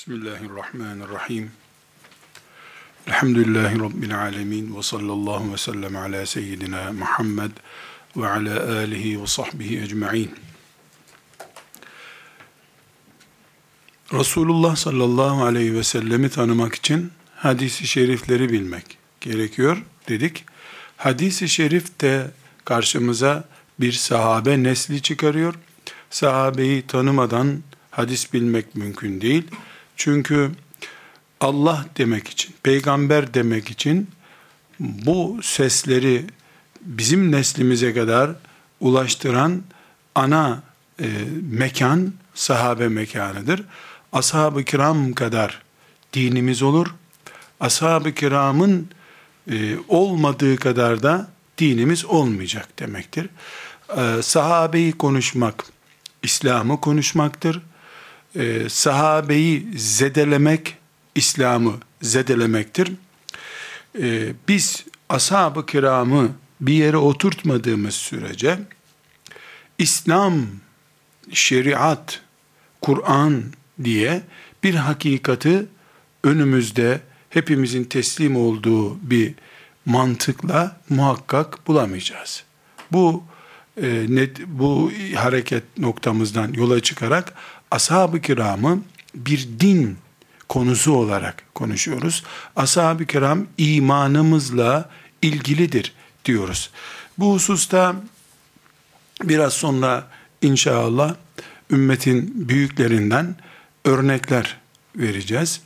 Bismillahirrahmanirrahim. Elhamdülillahi Rabbil alemin ve sallallahu ve sellem ala seyyidina Muhammed ve ala alihi ve sahbihi ecma'in. Resulullah sallallahu aleyhi ve sellemi tanımak için hadisi şerifleri bilmek gerekiyor dedik. Hadisi şerif de karşımıza bir sahabe nesli çıkarıyor. Sahabeyi tanımadan hadis bilmek mümkün değil. Çünkü Allah demek için, peygamber demek için bu sesleri bizim neslimize kadar ulaştıran ana e, mekan sahabe mekanıdır. Ashab-ı kiram kadar dinimiz olur. Ashab-ı kiramın e, olmadığı kadar da dinimiz olmayacak demektir. E, sahabeyi konuşmak, İslam'ı konuşmaktır e, sahabeyi zedelemek, İslam'ı zedelemektir. E, biz ashab-ı kiramı bir yere oturtmadığımız sürece, İslam, şeriat, Kur'an diye bir hakikati önümüzde hepimizin teslim olduğu bir mantıkla muhakkak bulamayacağız. Bu e, net, bu hareket noktamızdan yola çıkarak ashab-ı kiramı bir din konusu olarak konuşuyoruz. Ashab-ı kiram imanımızla ilgilidir diyoruz. Bu hususta biraz sonra inşallah ümmetin büyüklerinden örnekler vereceğiz.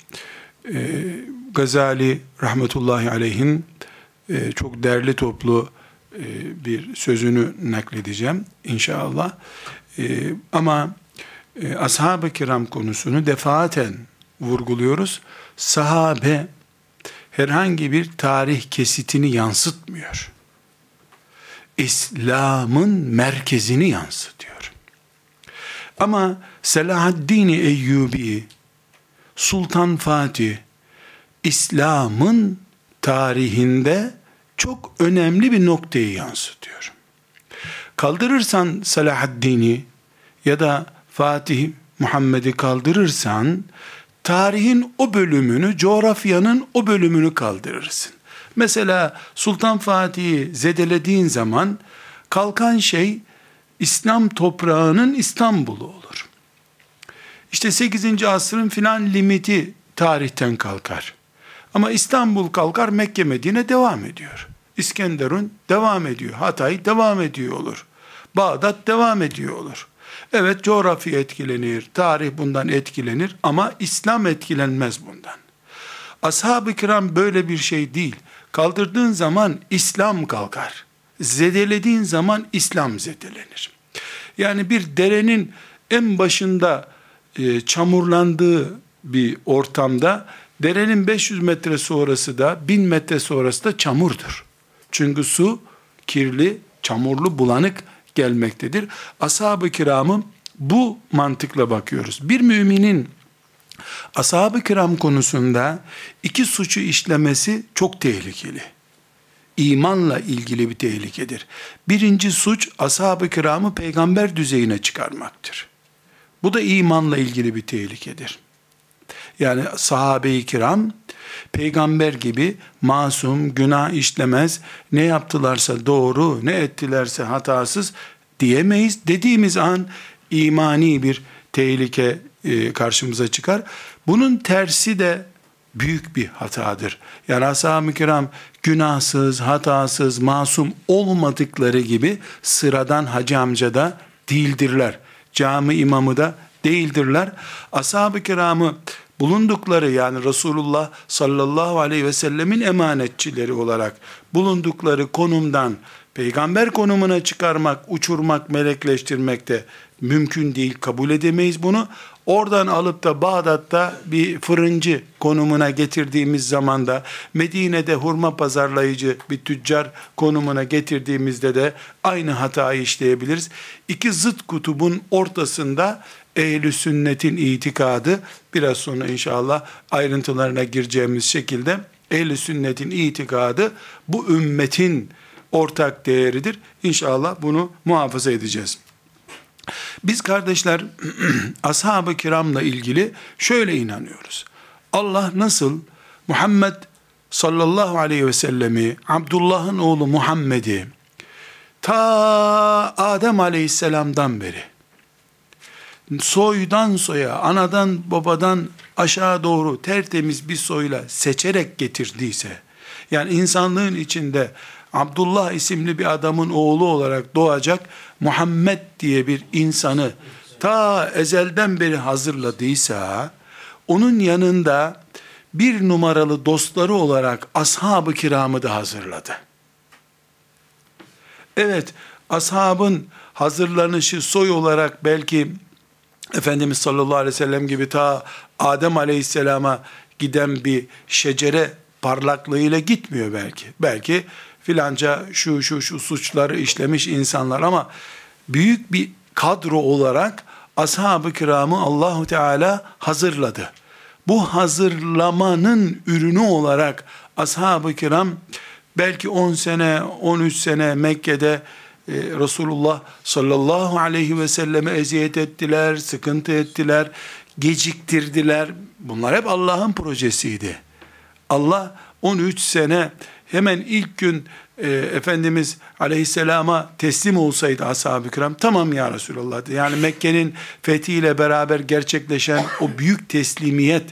Ee, Gazali rahmetullahi aleyhin e, çok değerli toplu e, bir sözünü nakledeceğim inşallah. E, ama e, ashab-ı kiram konusunu defaten vurguluyoruz. Sahabe herhangi bir tarih kesitini yansıtmıyor. İslam'ın merkezini yansıtıyor. Ama Selahaddin Eyyubi, Sultan Fatih, İslam'ın tarihinde çok önemli bir noktayı yansıtıyor. Kaldırırsan Selahaddin'i ya da Fatih Muhammed'i kaldırırsan tarihin o bölümünü, coğrafyanın o bölümünü kaldırırsın. Mesela Sultan Fatih'i zedelediğin zaman kalkan şey İslam toprağının İstanbul'u olur. İşte 8. asrın filan limiti tarihten kalkar. Ama İstanbul kalkar Mekke Medine devam ediyor. İskenderun devam ediyor. Hatay devam ediyor olur. Bağdat devam ediyor olur. Evet coğrafya etkilenir, tarih bundan etkilenir ama İslam etkilenmez bundan. Ashab-ı kiram böyle bir şey değil. Kaldırdığın zaman İslam kalkar. Zedelediğin zaman İslam zedelenir. Yani bir derenin en başında e, çamurlandığı bir ortamda derenin 500 metre sonrası da 1000 metre sonrası da çamurdur. Çünkü su kirli, çamurlu, bulanık gelmektedir. Ashab-ı kiramın bu mantıkla bakıyoruz. Bir müminin ashab-ı kiram konusunda iki suçu işlemesi çok tehlikeli. İmanla ilgili bir tehlikedir. Birinci suç ashab-ı kiramı peygamber düzeyine çıkarmaktır. Bu da imanla ilgili bir tehlikedir. Yani sahabe-i kiram peygamber gibi masum, günah işlemez, ne yaptılarsa doğru, ne ettilerse hatasız diyemeyiz. Dediğimiz an imani bir tehlike e, karşımıza çıkar. Bunun tersi de büyük bir hatadır. Yani ashab-ı kiram günahsız, hatasız, masum olmadıkları gibi sıradan hacı amca da değildirler. Cami imamı da değildirler. Ashab-ı kiramı bulundukları yani Resulullah sallallahu aleyhi ve sellemin emanetçileri olarak bulundukları konumdan peygamber konumuna çıkarmak, uçurmak, melekleştirmek de mümkün değil, kabul edemeyiz bunu. Oradan alıp da Bağdat'ta bir fırıncı konumuna getirdiğimiz zamanda Medine'de hurma pazarlayıcı bir tüccar konumuna getirdiğimizde de aynı hatayı işleyebiliriz. İki zıt kutubun ortasında ehli sünnetin itikadı biraz sonra inşallah ayrıntılarına gireceğimiz şekilde ehli sünnetin itikadı bu ümmetin ortak değeridir. İnşallah bunu muhafaza edeceğiz. Biz kardeşler ashab-ı kiramla ilgili şöyle inanıyoruz. Allah nasıl Muhammed sallallahu aleyhi ve sellemi, Abdullah'ın oğlu Muhammed'i ta Adem aleyhisselamdan beri soydan soya, anadan babadan aşağı doğru tertemiz bir soyla seçerek getirdiyse, yani insanlığın içinde Abdullah isimli bir adamın oğlu olarak doğacak Muhammed diye bir insanı ta ezelden beri hazırladıysa, onun yanında bir numaralı dostları olarak ashab-ı kiramı da hazırladı. Evet, ashabın hazırlanışı soy olarak belki Efendimiz sallallahu aleyhi ve sellem gibi ta Adem aleyhisselama giden bir şecere parlaklığıyla gitmiyor belki. Belki filanca şu şu şu suçları işlemiş insanlar ama büyük bir kadro olarak ashab-ı kiramı Allahu Teala hazırladı. Bu hazırlamanın ürünü olarak ashab-ı kiram belki 10 sene, 13 sene Mekke'de e, Resulullah sallallahu aleyhi ve selleme eziyet ettiler, sıkıntı ettiler, geciktirdiler. Bunlar hep Allah'ın projesiydi. Allah 13 sene hemen ilk gün e, Efendimiz aleyhisselama teslim olsaydı ashab-ı kiram tamam ya Resulallah yani Mekke'nin fethiyle beraber gerçekleşen o büyük teslimiyet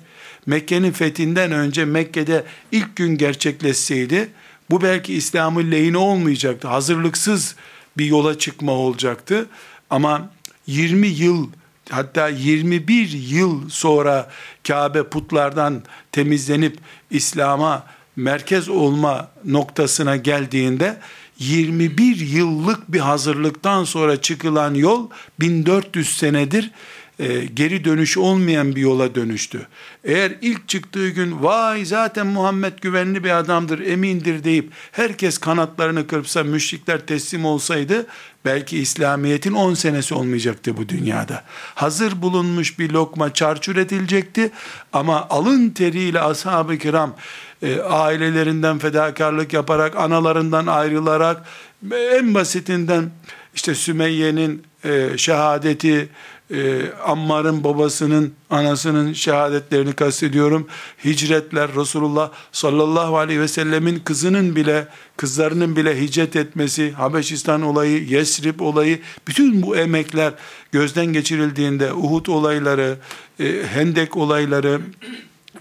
Mekke'nin fethinden önce Mekke'de ilk gün gerçekleşseydi bu belki İslam'ın lehine olmayacaktı. Hazırlıksız bir yola çıkma olacaktı. Ama 20 yıl hatta 21 yıl sonra Kabe putlardan temizlenip İslam'a merkez olma noktasına geldiğinde 21 yıllık bir hazırlıktan sonra çıkılan yol 1400 senedir e, geri dönüş olmayan bir yola dönüştü. Eğer ilk çıktığı gün vay zaten Muhammed güvenli bir adamdır, emindir deyip herkes kanatlarını kırpsa, müşrikler teslim olsaydı belki İslamiyet'in 10 senesi olmayacaktı bu dünyada. Hazır bulunmuş bir lokma çarçur edilecekti ama alın teriyle ashab-ı kiram e, ailelerinden fedakarlık yaparak, analarından ayrılarak en basitinden işte Sümeyye'nin e, şehadeti, e, Ammar'ın babasının, anasının şehadetlerini kastediyorum. Hicretler, Resulullah sallallahu aleyhi ve sellemin kızının bile, kızlarının bile hicret etmesi, Habeşistan olayı, Yesrib olayı, bütün bu emekler gözden geçirildiğinde, Uhud olayları, e, Hendek olayları,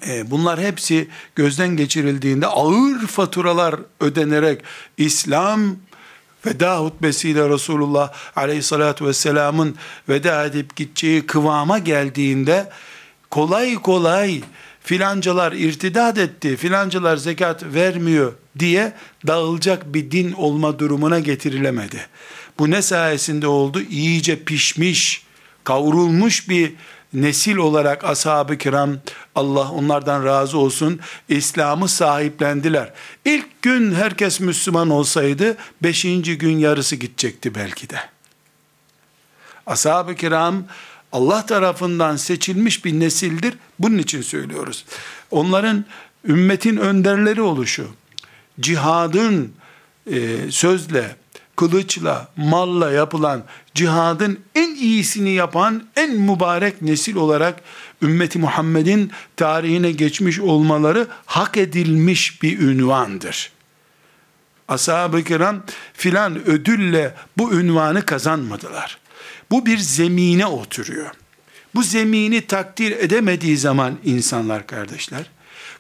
e, bunlar hepsi gözden geçirildiğinde ağır faturalar ödenerek İslam veda hutbesiyle Resulullah aleyhissalatü vesselamın veda edip gideceği kıvama geldiğinde kolay kolay filancalar irtidat etti, filancalar zekat vermiyor diye dağılacak bir din olma durumuna getirilemedi. Bu ne sayesinde oldu? İyice pişmiş, kavrulmuş bir nesil olarak ashab-ı kiram Allah onlardan razı olsun İslam'ı sahiplendiler. İlk gün herkes Müslüman olsaydı beşinci gün yarısı gidecekti belki de. Ashab-ı kiram Allah tarafından seçilmiş bir nesildir. Bunun için söylüyoruz. Onların ümmetin önderleri oluşu, cihadın e, sözle, kılıçla, malla yapılan cihadın en iyisini yapan en mübarek nesil olarak ümmeti Muhammed'in tarihine geçmiş olmaları hak edilmiş bir ünvandır. Ashab-ı kiram filan ödülle bu ünvanı kazanmadılar. Bu bir zemine oturuyor. Bu zemini takdir edemediği zaman insanlar kardeşler,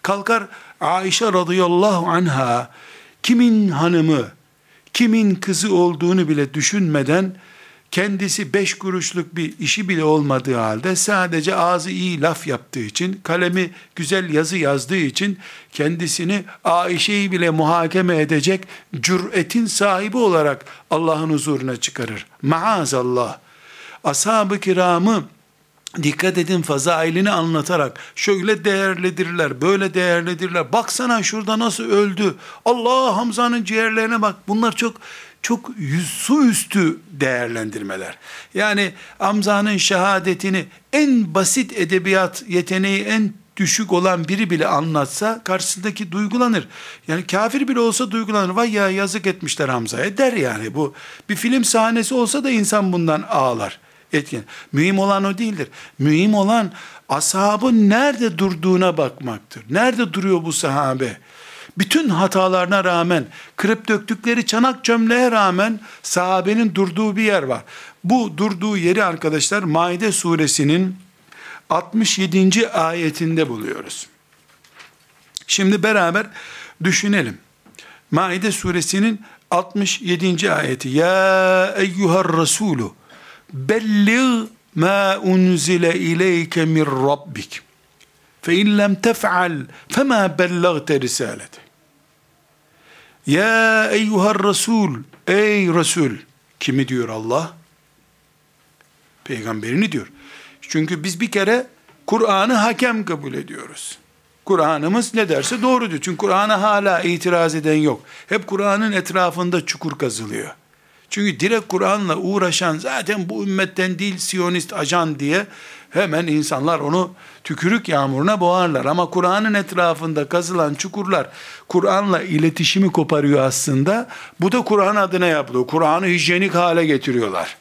kalkar Aişe radıyallahu anha kimin hanımı, kimin kızı olduğunu bile düşünmeden kendisi beş kuruşluk bir işi bile olmadığı halde sadece ağzı iyi laf yaptığı için, kalemi güzel yazı yazdığı için kendisini Aişe'yi bile muhakeme edecek cüretin sahibi olarak Allah'ın huzuruna çıkarır. Maazallah. Ashab-ı kiramı dikkat edin fazailini anlatarak şöyle değerlidirler, böyle değerlidirler. Baksana şurada nasıl öldü. Allah Hamza'nın ciğerlerine bak. Bunlar çok çok su üstü değerlendirmeler. Yani Hamza'nın şehadetini en basit edebiyat yeteneği en düşük olan biri bile anlatsa karşısındaki duygulanır. Yani kafir bile olsa duygulanır. Vay ya yazık etmişler Hamza'ya der yani. Bu bir film sahnesi olsa da insan bundan ağlar. Etken. Mühim olan o değildir. Mühim olan ashabın nerede durduğuna bakmaktır. Nerede duruyor bu sahabe? Bütün hatalarına rağmen, kırıp döktükleri çanak çömleğe rağmen sahabenin durduğu bir yer var. Bu durduğu yeri arkadaşlar Maide suresinin 67. ayetinde buluyoruz. Şimdi beraber düşünelim. Maide suresinin 67. ayeti. Ya eyyuhar Resulü belliğ ma unzile ileyke min rabbik. Fe in lem tef'al fema bellagte risalete. Ya eyyuhar Resul, ey Resul. Kimi diyor Allah? Peygamberini diyor. Çünkü biz bir kere Kur'an'ı hakem kabul ediyoruz. Kur'an'ımız ne derse doğrudur. Çünkü Kur'an'a hala itiraz eden yok. Hep Kur'an'ın etrafında çukur kazılıyor. Çünkü direkt Kur'an'la uğraşan zaten bu ümmetten değil Siyonist ajan diye hemen insanlar onu tükürük yağmuruna boğarlar. Ama Kur'an'ın etrafında kazılan çukurlar Kur'an'la iletişimi koparıyor aslında. Bu da Kur'an adına yapılıyor. Kur'an'ı hijyenik hale getiriyorlar.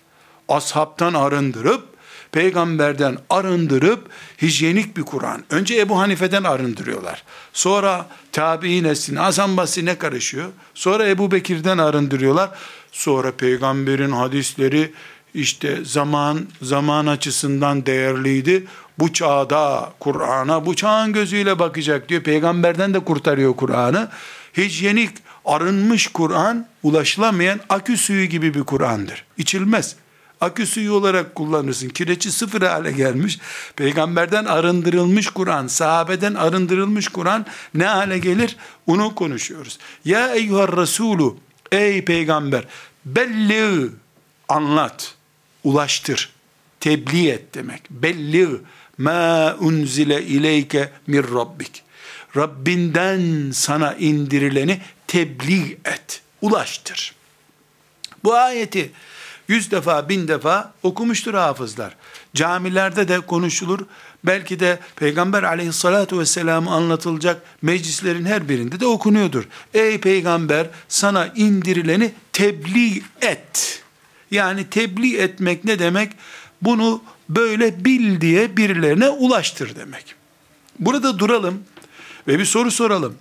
Ashabtan arındırıp peygamberden arındırıp hijyenik bir Kur'an. Önce Ebu Hanife'den arındırıyorlar. Sonra tabi'in nesline, Hasan Basri'ne karışıyor. Sonra Ebu Bekir'den arındırıyorlar. Sonra peygamberin hadisleri işte zaman zaman açısından değerliydi. Bu çağda Kur'an'a bu çağın gözüyle bakacak diyor. Peygamberden de kurtarıyor Kur'an'ı. Hijyenik arınmış Kur'an ulaşılamayan akü suyu gibi bir Kur'an'dır. İçilmez akü suyu olarak kullanırsın. Kireçi sıfır hale gelmiş. Peygamberden arındırılmış Kur'an, sahabeden arındırılmış Kur'an ne hale gelir? Onu konuşuyoruz. Ya eyyuhar Resulü, ey peygamber, belli anlat, ulaştır, tebliğ et demek. Belli ma unzile ileyke min rabbik. Rabbinden sana indirileni tebliğ et, ulaştır. Bu ayeti yüz defa, bin defa okumuştur hafızlar. Camilerde de konuşulur. Belki de Peygamber aleyhissalatu vesselam anlatılacak meclislerin her birinde de okunuyordur. Ey peygamber sana indirileni tebliğ et. Yani tebliğ etmek ne demek? Bunu böyle bil diye birilerine ulaştır demek. Burada duralım ve bir soru soralım.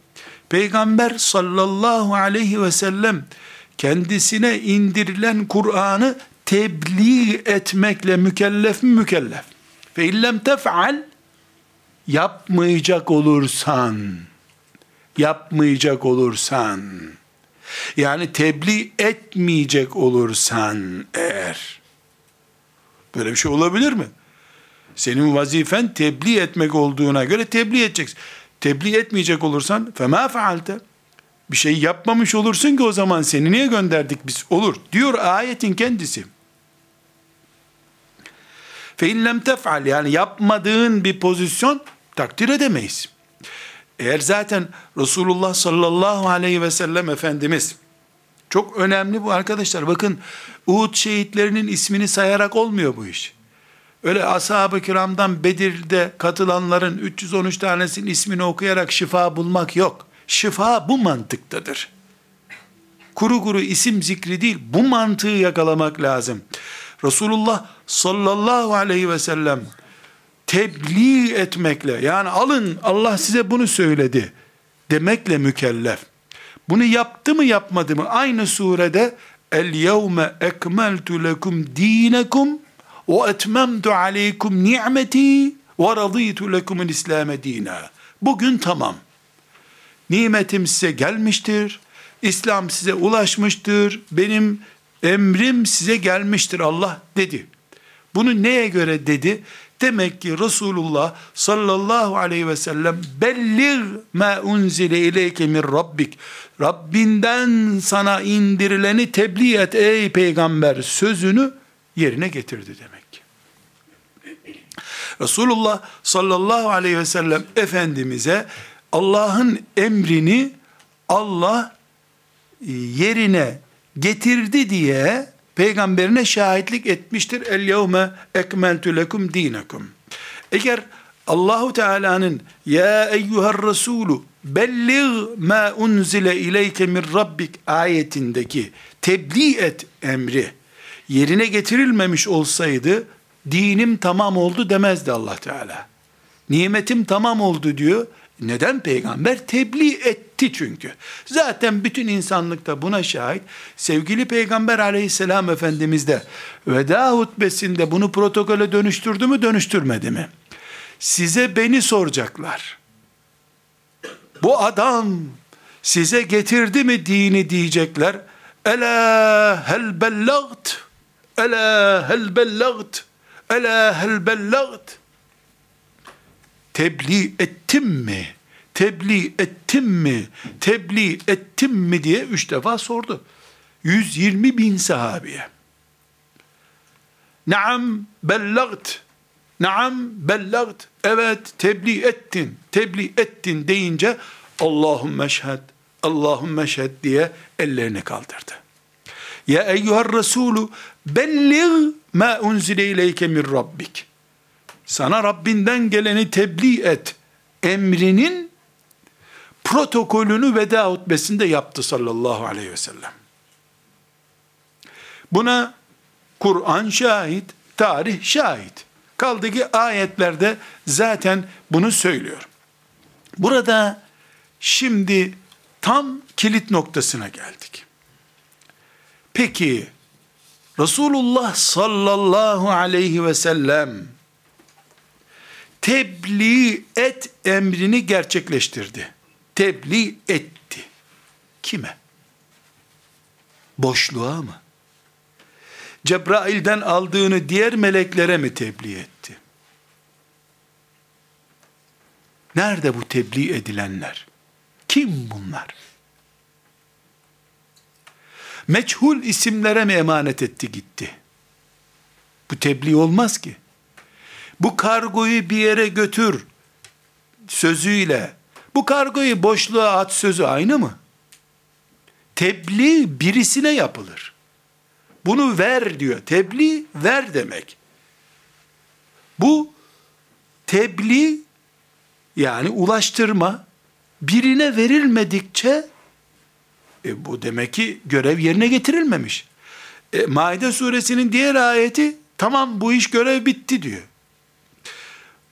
Peygamber sallallahu aleyhi ve sellem kendisine indirilen Kur'an'ı tebliğ etmekle mükellef mi mükellef? Fe illem tef'al yapmayacak olursan yapmayacak olursan yani tebliğ etmeyecek olursan eğer böyle bir şey olabilir mi? Senin vazifen tebliğ etmek olduğuna göre tebliğ edeceksin. Tebliğ etmeyecek olursan fema faalte bir şey yapmamış olursun ki o zaman seni niye gönderdik biz? Olur. Diyor ayetin kendisi. Fe in tef'al yani yapmadığın bir pozisyon takdir edemeyiz. Eğer zaten Resulullah sallallahu aleyhi ve sellem Efendimiz çok önemli bu arkadaşlar. Bakın Uhud şehitlerinin ismini sayarak olmuyor bu iş. Öyle ashab-ı kiramdan Bedir'de katılanların 313 tanesinin ismini okuyarak şifa bulmak yok. Şifa bu mantıktadır. Kuru kuru isim zikri değil, bu mantığı yakalamak lazım. Resulullah sallallahu aleyhi ve sellem tebliğ etmekle, yani alın Allah size bunu söyledi demekle mükellef. Bunu yaptı mı yapmadı mı? Aynı surede El yevme ekmeltu lekum dinekum ve etmemtu aleykum ni'meti ve raditu lekumul İslam'e dina. Bugün tamam nimetim size gelmiştir, İslam size ulaşmıştır, benim emrim size gelmiştir Allah dedi. Bunu neye göre dedi? Demek ki Resulullah sallallahu aleyhi ve sellem bellir ma unzile ileyke min rabbik. Rabbinden sana indirileni tebliğ et ey peygamber sözünü yerine getirdi demek ki. Resulullah sallallahu aleyhi ve sellem Efendimiz'e Allah'ın emrini Allah yerine getirdi diye peygamberine şahitlik etmiştir. El yevme ekmeltu lekum dinekum. Eğer Allahu Teala'nın ya eyyuhar Resulü belliğ ma unzile ileyke min rabbik ayetindeki tebliğ et emri yerine getirilmemiş olsaydı dinim tamam oldu demezdi Allah Teala. Nimetim tamam oldu diyor. Neden peygamber? Tebliğ etti çünkü. Zaten bütün insanlık da buna şahit. Sevgili peygamber aleyhisselam efendimiz de veda hutbesinde bunu protokole dönüştürdü mü dönüştürmedi mi? Size beni soracaklar. Bu adam size getirdi mi dini diyecekler. Ela hel bellagt. Ela hel bellagt. Ela hel bellagt tebliğ ettim mi? Tebliğ ettim mi? Tebliğ ettim mi diye üç defa sordu. 120 bin sahabiye. Naam bellagt. Naam bellagt. Evet tebliğ ettin. Tebliğ ettin deyince Allahümme şhed. Allahümme şhed diye ellerini kaldırdı. Ya eyyuhar Resulü belliğ ma unzile ileyke min rabbik sana Rabbinden geleni tebliğ et emrinin protokolünü veda hutbesinde yaptı sallallahu aleyhi ve sellem. Buna Kur'an şahit, tarih şahit. Kaldı ki ayetlerde zaten bunu söylüyor. Burada şimdi tam kilit noktasına geldik. Peki Resulullah sallallahu aleyhi ve sellem tebliğ et emrini gerçekleştirdi. Tebliğ etti. Kime? Boşluğa mı? Cebrail'den aldığını diğer meleklere mi tebliğ etti? Nerede bu tebliğ edilenler? Kim bunlar? Meçhul isimlere mi emanet etti gitti? Bu tebliğ olmaz ki bu kargoyu bir yere götür sözüyle bu kargoyu boşluğa at sözü aynı mı? Tebliğ birisine yapılır. Bunu ver diyor. Tebliğ ver demek. Bu tebliğ yani ulaştırma birine verilmedikçe e, bu demek ki görev yerine getirilmemiş. E, Maide suresinin diğer ayeti tamam bu iş görev bitti diyor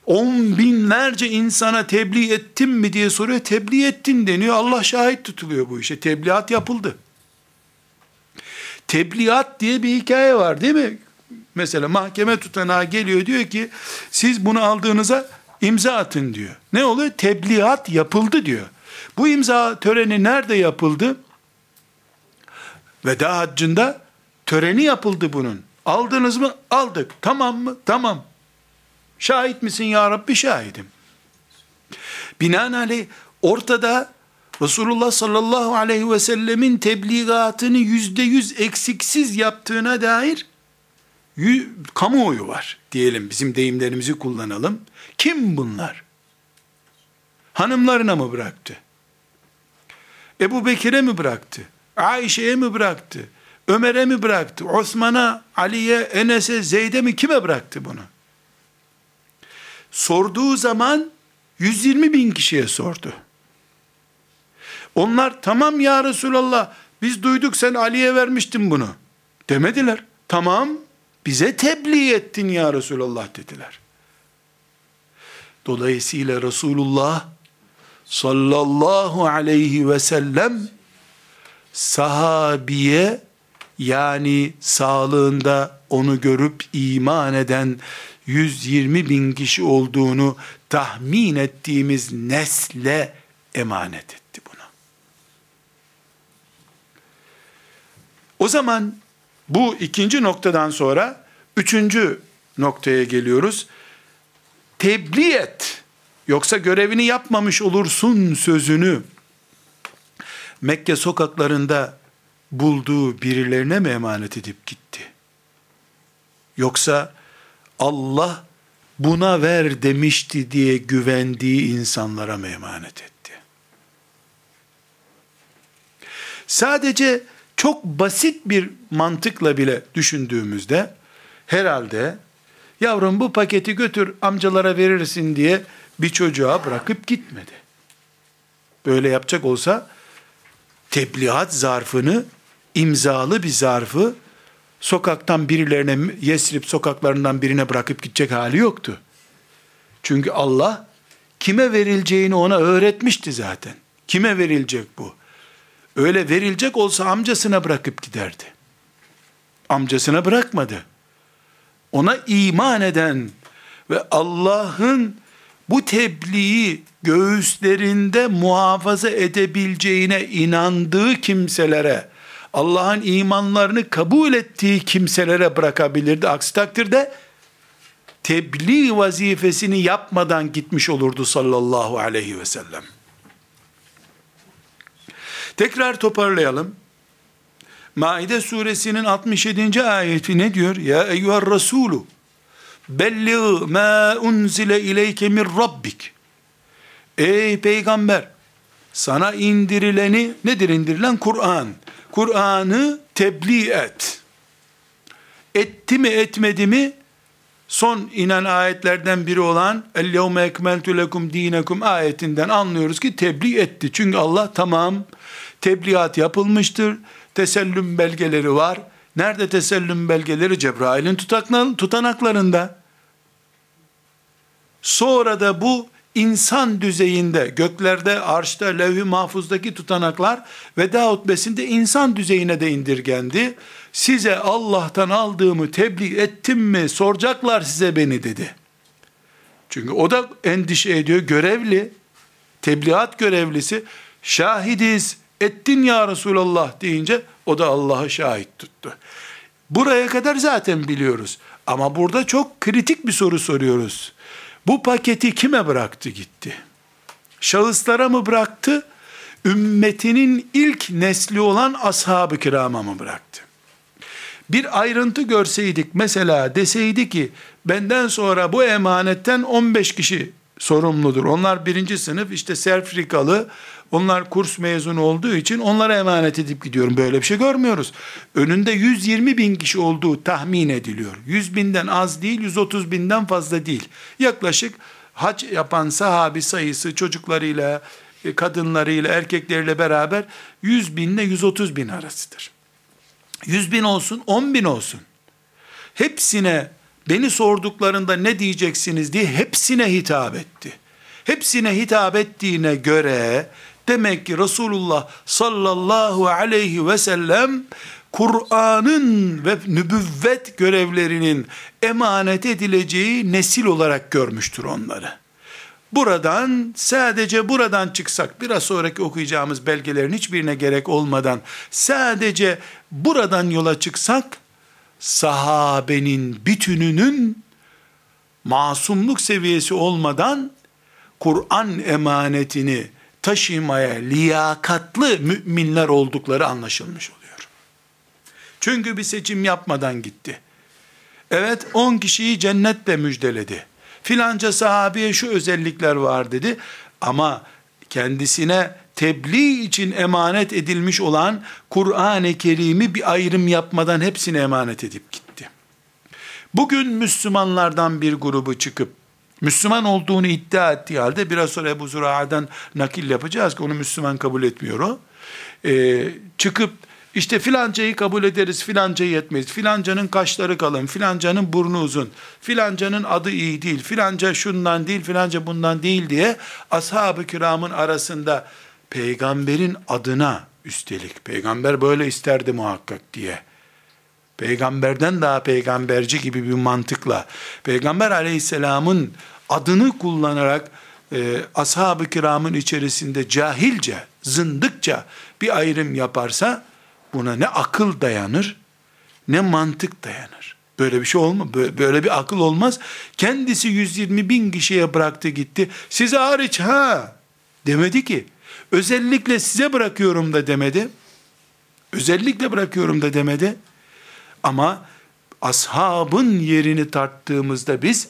on binlerce insana tebliğ ettim mi diye soruyor. Tebliğ ettin deniyor. Allah şahit tutuluyor bu işe. Tebliğat yapıldı. Tebliğat diye bir hikaye var değil mi? Mesela mahkeme tutanağı geliyor diyor ki siz bunu aldığınıza imza atın diyor. Ne oluyor? Tebliğat yapıldı diyor. Bu imza töreni nerede yapıldı? Veda haccında töreni yapıldı bunun. Aldınız mı? Aldık. Tamam mı? Tamam. Şahit misin ya Rabbi? Şahidim. Binaenaleyh ortada Resulullah sallallahu aleyhi ve sellemin tebliğatını yüzde yüz eksiksiz yaptığına dair kamuoyu var diyelim bizim deyimlerimizi kullanalım. Kim bunlar? Hanımlarına mı bıraktı? Ebu Bekir'e mi bıraktı? Ayşe'ye mi bıraktı? Ömer'e mi bıraktı? Osman'a, Ali'ye, Enes'e, Zeyd'e mi kime bıraktı bunu? Sorduğu zaman 120 bin kişiye sordu. Onlar tamam ya Resulallah biz duyduk sen Ali'ye vermiştin bunu. Demediler. Tamam bize tebliğ ettin ya Resulallah dediler. Dolayısıyla Resulullah sallallahu aleyhi ve sellem sahabiye yani sağlığında onu görüp iman eden 120 bin kişi olduğunu tahmin ettiğimiz nesle emanet etti bunu. O zaman bu ikinci noktadan sonra üçüncü noktaya geliyoruz. Tebliğ et. Yoksa görevini yapmamış olursun sözünü Mekke sokaklarında bulduğu birilerine mi emanet edip gitti? Yoksa Allah buna ver demişti diye güvendiği insanlara mı emanet etti? Sadece çok basit bir mantıkla bile düşündüğümüzde herhalde yavrum bu paketi götür amcalara verirsin diye bir çocuğa bırakıp gitmedi. Böyle yapacak olsa tebliğat zarfını imzalı bir zarfı sokaktan birilerine Yesrib sokaklarından birine bırakıp gidecek hali yoktu. Çünkü Allah kime verileceğini ona öğretmişti zaten. Kime verilecek bu? Öyle verilecek olsa amcasına bırakıp giderdi. Amcasına bırakmadı. Ona iman eden ve Allah'ın bu tebliği göğüslerinde muhafaza edebileceğine inandığı kimselere, Allah'ın imanlarını kabul ettiği kimselere bırakabilirdi. Aksi takdirde tebliğ vazifesini yapmadan gitmiş olurdu sallallahu aleyhi ve sellem. Tekrar toparlayalım. Maide suresinin 67. ayeti ne diyor? Ya eyyüher Resulü belli ma unzile ileyke min rabbik. Ey peygamber sana indirileni nedir indirilen? Kur'an. Kur'an'ı tebliğ et. Etti mi etmedi mi? Son inen ayetlerden biri olan El yevme ekmeltu lekum dinekum ayetinden anlıyoruz ki tebliğ etti. Çünkü Allah tamam tebliğat yapılmıştır. Tesellüm belgeleri var. Nerede tesellüm belgeleri? Cebrail'in tutanaklarında. Sonra da bu insan düzeyinde, göklerde, arşta, levh-i mahfuzdaki tutanaklar veda hutbesinde insan düzeyine de indirgendi. Size Allah'tan aldığımı tebliğ ettim mi soracaklar size beni dedi. Çünkü o da endişe ediyor, görevli, tebliğat görevlisi, şahidiz, ettin ya Resulallah deyince o da Allah'ı şahit tuttu. Buraya kadar zaten biliyoruz. Ama burada çok kritik bir soru soruyoruz. Bu paketi kime bıraktı gitti? Şahıslara mı bıraktı? Ümmetinin ilk nesli olan ashab-ı kirama mı bıraktı? Bir ayrıntı görseydik mesela deseydi ki benden sonra bu emanetten 15 kişi sorumludur. Onlar birinci sınıf işte serfrikalı onlar kurs mezunu olduğu için onlara emanet edip gidiyorum. Böyle bir şey görmüyoruz. Önünde 120 bin kişi olduğu tahmin ediliyor. 100 binden az değil, 130 binden fazla değil. Yaklaşık hac yapan sahabi sayısı çocuklarıyla, e, kadınlarıyla, erkekleriyle beraber 100 binle 130 bin arasıdır. 100 bin olsun, 10 bin olsun. Hepsine beni sorduklarında ne diyeceksiniz diye hepsine hitap etti. Hepsine hitap ettiğine göre Demek ki Resulullah sallallahu aleyhi ve sellem Kur'an'ın ve nübüvvet görevlerinin emanet edileceği nesil olarak görmüştür onları. Buradan sadece buradan çıksak biraz sonraki okuyacağımız belgelerin hiçbirine gerek olmadan sadece buradan yola çıksak sahabenin bütününün masumluk seviyesi olmadan Kur'an emanetini taşımaya liyakatlı müminler oldukları anlaşılmış oluyor. Çünkü bir seçim yapmadan gitti. Evet 10 kişiyi cennetle müjdeledi. Filanca sahabeye şu özellikler var dedi. Ama kendisine tebliğ için emanet edilmiş olan Kur'an-ı Kerim'i bir ayrım yapmadan hepsine emanet edip gitti. Bugün Müslümanlardan bir grubu çıkıp Müslüman olduğunu iddia ettiği halde biraz sonra Ebu Zura'dan nakil yapacağız ki onu Müslüman kabul etmiyor o. Ee, çıkıp işte filancayı kabul ederiz, filancayı yetmeyiz. Filancanın kaşları kalın, filancanın burnu uzun, filancanın adı iyi değil, filanca şundan değil, filanca bundan değil diye ashab-ı kiramın arasında peygamberin adına üstelik, peygamber böyle isterdi muhakkak diye peygamberden daha peygamberci gibi bir mantıkla peygamber aleyhisselamın adını kullanarak e, ashab-ı kiramın içerisinde cahilce, zındıkça bir ayrım yaparsa buna ne akıl dayanır ne mantık dayanır. Böyle bir şey olmaz. Böyle bir akıl olmaz. Kendisi 120 bin kişiye bıraktı gitti. Size hariç ha demedi ki. Özellikle size bırakıyorum da demedi. Özellikle bırakıyorum da demedi. Ama ashabın yerini tarttığımızda biz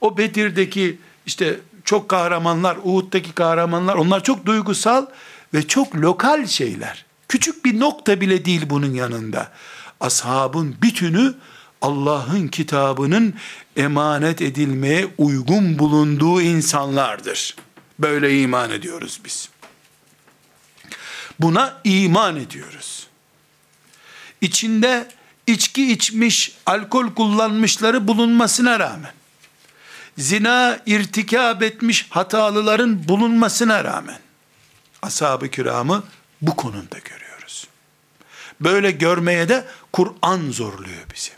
o Bedir'deki işte çok kahramanlar, Uhud'daki kahramanlar onlar çok duygusal ve çok lokal şeyler. Küçük bir nokta bile değil bunun yanında. Ashabın bütünü Allah'ın kitabının emanet edilmeye uygun bulunduğu insanlardır. Böyle iman ediyoruz biz. Buna iman ediyoruz. İçinde içki içmiş, alkol kullanmışları bulunmasına rağmen, zina irtikab etmiş hatalıların bulunmasına rağmen, ashab-ı kiramı bu konumda görüyoruz. Böyle görmeye de Kur'an zorluyor bizi.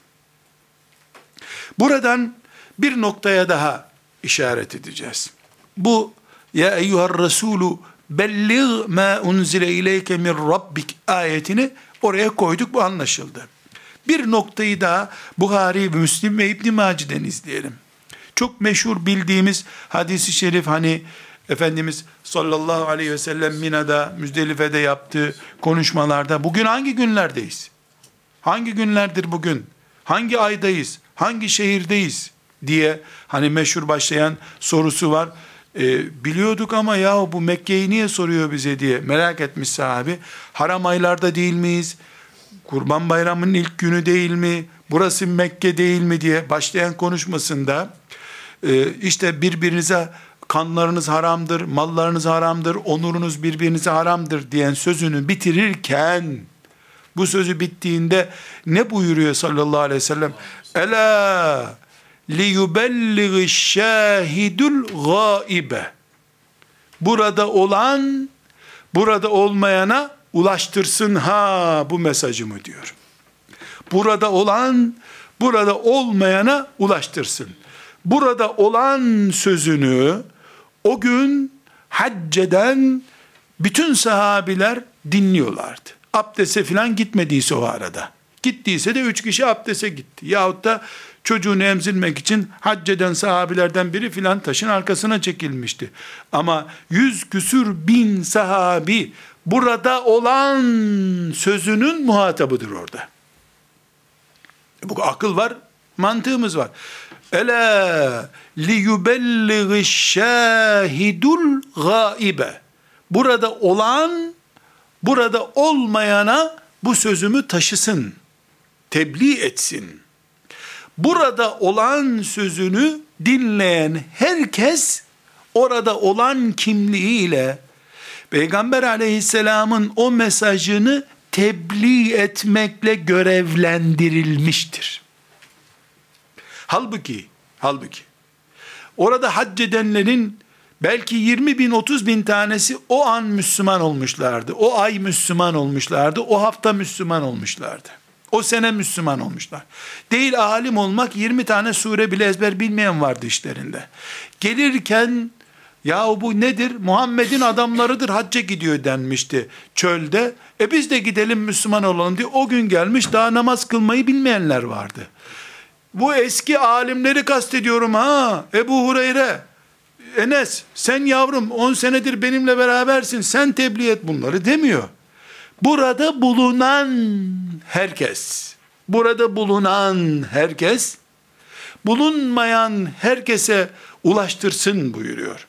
Buradan bir noktaya daha işaret edeceğiz. Bu ya eyyuhar resulü bellig ma unzile ileyke min rabbik ayetini oraya koyduk bu anlaşıldı. Bir noktayı daha Buhari ve Müslim ve İbn Maci'den izleyelim. Çok meşhur bildiğimiz hadisi şerif hani Efendimiz sallallahu aleyhi ve sellem Mina'da, Müzdelife'de yaptığı konuşmalarda bugün hangi günlerdeyiz? Hangi günlerdir bugün? Hangi aydayız? Hangi şehirdeyiz? diye hani meşhur başlayan sorusu var. E, biliyorduk ama ya bu Mekke'yi niye soruyor bize diye merak etmiş sahabi. Haram aylarda değil miyiz? Kurban Bayramı'nın ilk günü değil mi? Burası Mekke değil mi diye başlayan konuşmasında e, işte birbirinize kanlarınız haramdır, mallarınız haramdır, onurunuz birbirinize haramdır diyen sözünü bitirirken bu sözü bittiğinde ne buyuruyor sallallahu aleyhi ve sellem? Ela liyubellighi şahidul gaibe. Burada olan burada olmayana ulaştırsın ha bu mesajımı diyor. Burada olan burada olmayana ulaştırsın. Burada olan sözünü o gün hacceden bütün sahabiler dinliyorlardı. Abdese filan gitmediyse o arada. Gittiyse de üç kişi abdese gitti. Yahut da çocuğunu emzirmek için hacceden sahabilerden biri filan taşın arkasına çekilmişti. Ama yüz küsür bin sahabi burada olan sözünün muhatabıdır orada. Bu akıl var, mantığımız var. Ela li yubellighi şahidul gaibe. Burada olan, burada olmayana bu sözümü taşısın, tebliğ etsin. Burada olan sözünü dinleyen herkes orada olan kimliğiyle Peygamber aleyhisselamın o mesajını tebliğ etmekle görevlendirilmiştir. Halbuki, halbuki orada hac edenlerin belki 20 bin 30 bin tanesi o an Müslüman olmuşlardı. O ay Müslüman olmuşlardı. O hafta Müslüman olmuşlardı. O sene Müslüman olmuşlar. Değil alim olmak 20 tane sure bile ezber bilmeyen vardı işlerinde. Gelirken ya bu nedir? Muhammed'in adamlarıdır hacca gidiyor denmişti çölde. E biz de gidelim Müslüman olalım diye o gün gelmiş daha namaz kılmayı bilmeyenler vardı. Bu eski alimleri kastediyorum ha. Ebu Hureyre, Enes sen yavrum 10 senedir benimle berabersin sen tebliğ et bunları demiyor. Burada bulunan herkes, burada bulunan herkes, bulunmayan herkese ulaştırsın buyuruyor.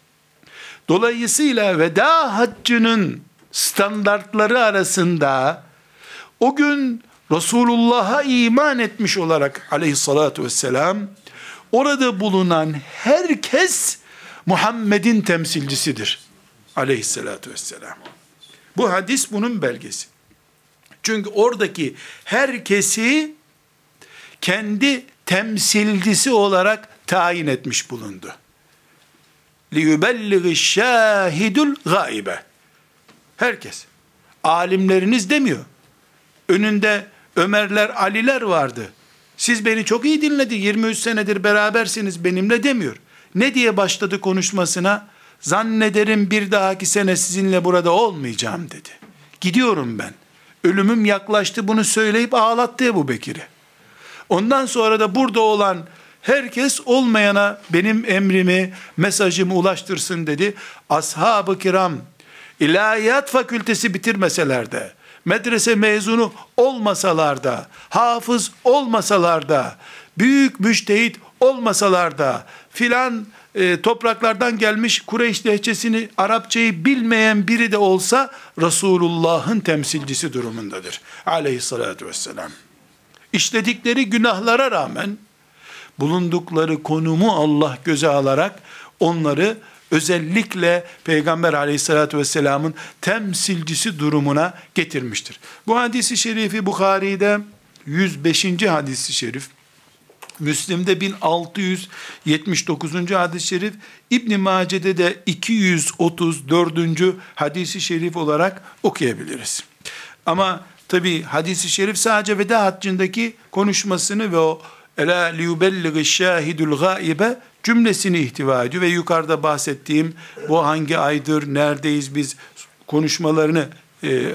Dolayısıyla veda haccının standartları arasında o gün Resulullah'a iman etmiş olarak aleyhissalatü vesselam orada bulunan herkes Muhammed'in temsilcisidir aleyhissalatü vesselam. Bu hadis bunun belgesi. Çünkü oradaki herkesi kendi temsilcisi olarak tayin etmiş bulundu liyubellighi şahidul gaibe. Herkes. Alimleriniz demiyor. Önünde Ömerler, Aliler vardı. Siz beni çok iyi dinledi. 23 senedir berabersiniz benimle demiyor. Ne diye başladı konuşmasına? Zannederim bir dahaki sene sizinle burada olmayacağım dedi. Gidiyorum ben. Ölümüm yaklaştı bunu söyleyip ağlattı ya bu Bekir'i. Ondan sonra da burada olan herkes olmayana benim emrimi, mesajımı ulaştırsın dedi. Ashab-ı kiram ilahiyat fakültesi bitirmeseler de, medrese mezunu olmasalar da, hafız olmasalar da, büyük müştehit olmasalar da, filan e, topraklardan gelmiş Kureyş lehçesini, Arapçayı bilmeyen biri de olsa, Resulullah'ın temsilcisi durumundadır. Aleyhissalatü vesselam. İşledikleri günahlara rağmen, bulundukları konumu Allah göze alarak, onları özellikle Peygamber aleyhissalatü vesselamın temsilcisi durumuna getirmiştir. Bu hadisi şerifi Bukhari'de 105. hadisi şerif, Müslim'de 1679. hadis-i şerif, İbn Mace'de de 234. hadisi şerif olarak okuyabiliriz. Ama tabi hadisi şerif sadece veda haccındaki konuşmasını ve o Ela liyubellighi şahidul gaibe cümlesini ihtiva ediyor ve yukarıda bahsettiğim bu hangi aydır, neredeyiz biz konuşmalarını e,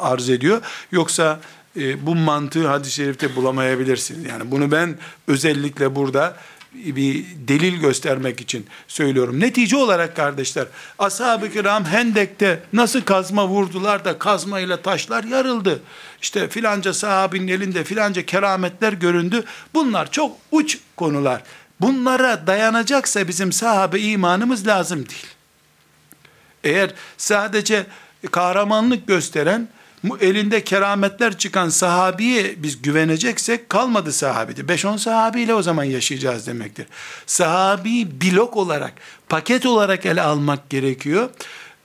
arz ediyor. Yoksa e, bu mantığı hadis-i şerifte bulamayabilirsiniz. Yani bunu ben özellikle burada bir delil göstermek için söylüyorum. Netice olarak kardeşler, ashab-ı kiram Hendek'te nasıl kazma vurdular da kazmayla taşlar yarıldı. İşte filanca sahabinin elinde filanca kerametler göründü. Bunlar çok uç konular. Bunlara dayanacaksa bizim sahabe imanımız lazım değil. Eğer sadece kahramanlık gösteren elinde kerametler çıkan sahabiye biz güveneceksek kalmadı sahabide. 5-10 sahabiyle o zaman yaşayacağız demektir. Sahabi blok olarak, paket olarak ele almak gerekiyor.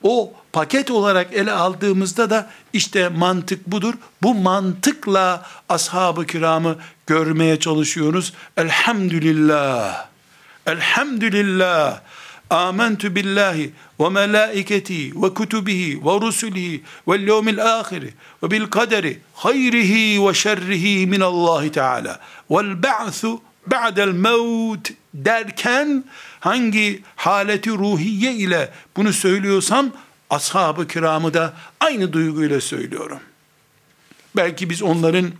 O paket olarak ele aldığımızda da işte mantık budur. Bu mantıkla ashab-ı kiramı görmeye çalışıyoruz. Elhamdülillah. Elhamdülillah. Âmentü billahi ve melâiketihi ve kutubihi ve rusulihi ve yevmil âhiri ve bil kaderi hayrihi ve şerrihi minallahi teâlâ vel ba'su ba'del mevt derken hangi haleti ruhiye ile bunu söylüyorsam ashab-ı kiramı da aynı duyguyla söylüyorum. Belki biz onların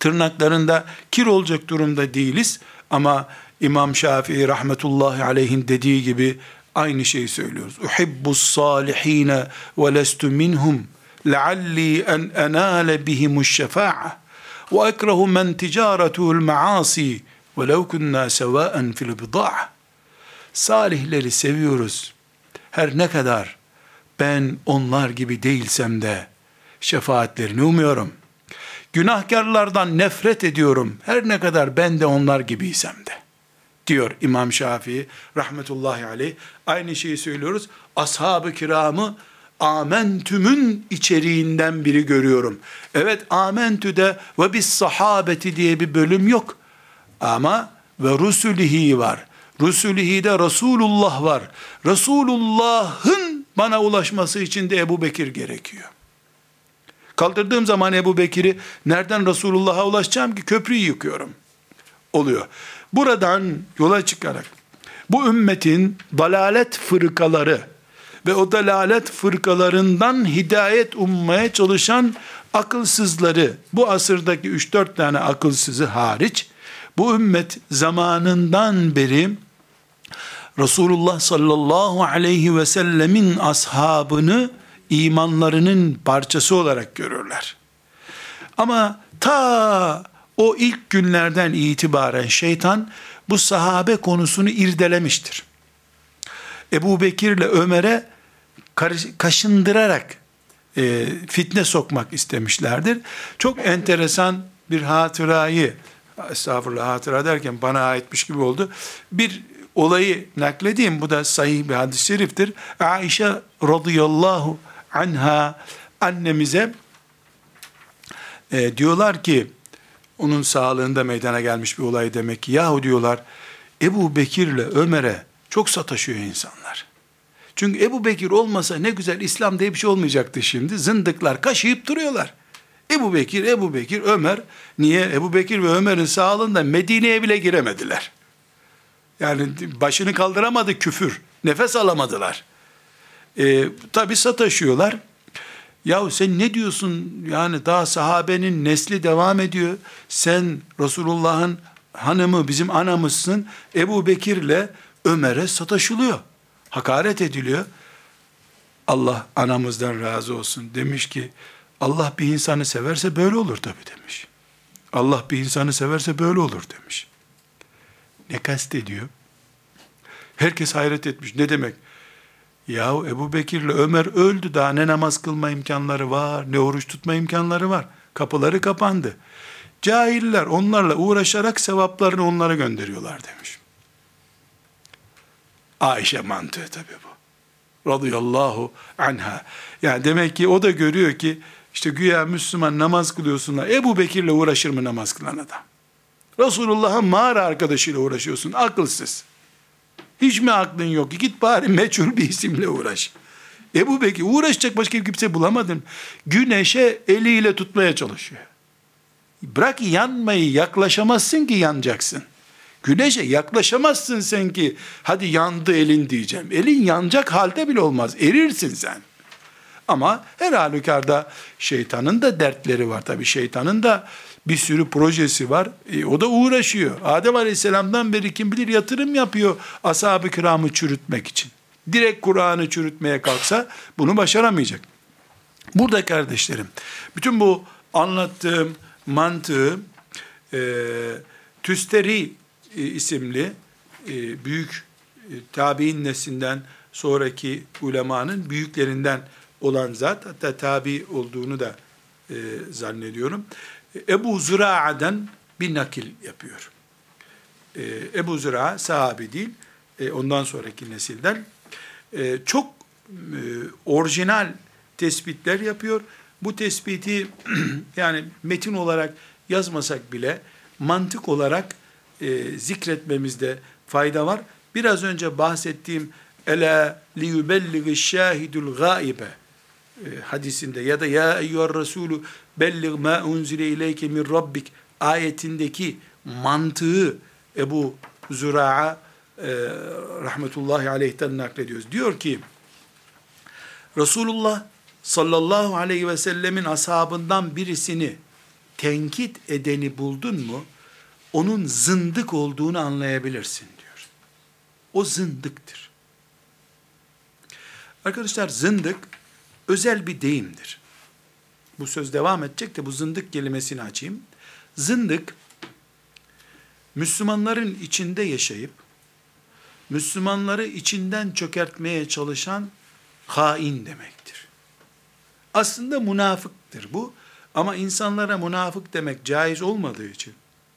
tırnaklarında kir olacak durumda değiliz ama İmam Şafii rahmetullahi aleyhin dediği gibi aynı şeyi söylüyoruz. Uhibbus salihine ve lestu minhum lealli en enale bihimuş şefa'a men ticaretuhul maasi ve lev kunna sevaen fil bida'a. Salihleri seviyoruz. Her ne kadar ben onlar gibi değilsem de şefaatlerini umuyorum. Günahkarlardan nefret ediyorum. Her ne kadar ben de onlar gibiysem de diyor İmam Şafii rahmetullahi aleyh. Aynı şeyi söylüyoruz. Ashab-ı kiramı amentümün içeriğinden biri görüyorum. Evet amentüde ve bis sahabeti diye bir bölüm yok. Ama ve rusulihi var. Rusulihi de Resulullah var. Resulullah'ın bana ulaşması için de Ebu Bekir gerekiyor. Kaldırdığım zaman Ebu Bekir'i nereden Resulullah'a ulaşacağım ki köprüyü yıkıyorum. Oluyor. Buradan yola çıkarak bu ümmetin dalalet fırkaları ve o dalalet fırkalarından hidayet ummaya çalışan akılsızları, bu asırdaki 3-4 tane akılsızı hariç, bu ümmet zamanından beri Resulullah sallallahu aleyhi ve sellemin ashabını imanlarının parçası olarak görürler. Ama ta o ilk günlerden itibaren şeytan bu sahabe konusunu irdelemiştir. Ebu Bekir ile Ömer'e kaşındırarak e, fitne sokmak istemişlerdir. Çok enteresan bir hatırayı, estağfurullah hatıra derken bana aitmiş gibi oldu. Bir olayı nakledeyim, bu da sahih bir hadis-i şeriftir. Aişe radıyallahu anha annemize e, diyorlar ki, onun sağlığında meydana gelmiş bir olay demek ki. Yahu diyorlar Ebu Bekir ile Ömer'e çok sataşıyor insanlar. Çünkü Ebu Bekir olmasa ne güzel İslam diye bir şey olmayacaktı şimdi. Zındıklar kaşıyıp duruyorlar. Ebu Bekir, Ebu Bekir, Ömer. Niye? Ebu Bekir ve Ömer'in sağlığında Medine'ye bile giremediler. Yani başını kaldıramadı küfür. Nefes alamadılar. Ee, Tabi sataşıyorlar. Yahu sen ne diyorsun? Yani daha sahabenin nesli devam ediyor. Sen Resulullah'ın hanımı bizim anamızsın. Ebu Bekir'le Ömer'e sataşılıyor. Hakaret ediliyor. Allah anamızdan razı olsun. Demiş ki Allah bir insanı severse böyle olur tabi demiş. Allah bir insanı severse böyle olur demiş. Ne kastediyor? Herkes hayret etmiş. Ne demek? Yahu Ebu Bekir ile Ömer öldü daha ne namaz kılma imkanları var, ne oruç tutma imkanları var. Kapıları kapandı. Cahiller onlarla uğraşarak sevaplarını onlara gönderiyorlar demiş. Ayşe mantığı tabi bu. Radıyallahu anha. Yani demek ki o da görüyor ki İşte güya Müslüman namaz kılıyorsunlar. Ebu Bekir'le uğraşır mı namaz kılan adam? Resulullah'ın mağara arkadaşıyla uğraşıyorsun. Akılsız. Hiç mi aklın yok? Git bari meçhul bir isimle uğraş. Ebu Bekir uğraşacak başka kimse bulamadın. Güneşe eliyle tutmaya çalışıyor. Bırak yanmayı yaklaşamazsın ki yanacaksın. Güneşe yaklaşamazsın sen ki hadi yandı elin diyeceğim. Elin yanacak halde bile olmaz. Erirsin sen. Ama her halükarda şeytanın da dertleri var tabi. Şeytanın da bir sürü projesi var. E, o da uğraşıyor. Adem Aleyhisselam'dan beri kim bilir yatırım yapıyor ashab-ı kiramı çürütmek için. Direkt Kur'an'ı çürütmeye kalksa bunu başaramayacak. Burada kardeşlerim, bütün bu anlattığım mantığı e, Tüsteri isimli e, büyük e, tabi'in neslinden sonraki ulemanın büyüklerinden olan zat, hatta tabi olduğunu da e, zannediyorum. Ebu Züra'dan bir nakil yapıyor. E, Ebu Züra sahabi değil, e, ondan sonraki nesilden. E, çok e, orijinal tespitler yapıyor. Bu tespiti yani metin olarak yazmasak bile mantık olarak e, zikretmemizde fayda var. Biraz önce bahsettiğim Ela liyubellighi şahidul gaibe e, hadisinde ya da ya eyyüher resulü bellig ma unzile ileyke min rabbik ayetindeki mantığı Ebu Züra'a e, rahmetullahi aleyhten naklediyoruz. Diyor ki Resulullah sallallahu aleyhi ve sellemin ashabından birisini tenkit edeni buldun mu onun zındık olduğunu anlayabilirsin diyor. O zındıktır. Arkadaşlar zındık özel bir deyimdir. Bu söz devam edecek de bu zındık kelimesini açayım. Zındık, Müslümanların içinde yaşayıp, Müslümanları içinden çökertmeye çalışan hain demektir. Aslında münafıktır bu. Ama insanlara münafık demek caiz olmadığı için,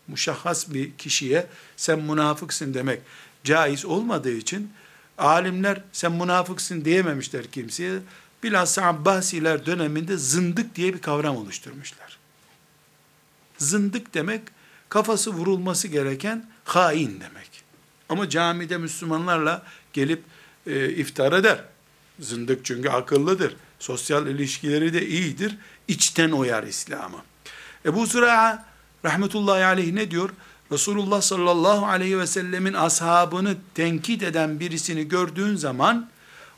muşahhas bir kişiye sen münafıksın demek caiz olmadığı için, alimler sen münafıksın diyememişler kimseye. Bilhassa Abbasiler döneminde zındık diye bir kavram oluşturmuşlar. Zındık demek kafası vurulması gereken hain demek. Ama camide Müslümanlarla gelip e, iftar eder. Zındık çünkü akıllıdır. Sosyal ilişkileri de iyidir. İçten oyar İslam'ı. Ebu Züra'a rahmetullahi aleyh ne diyor? Resulullah sallallahu aleyhi ve sellemin ashabını tenkit eden birisini gördüğün zaman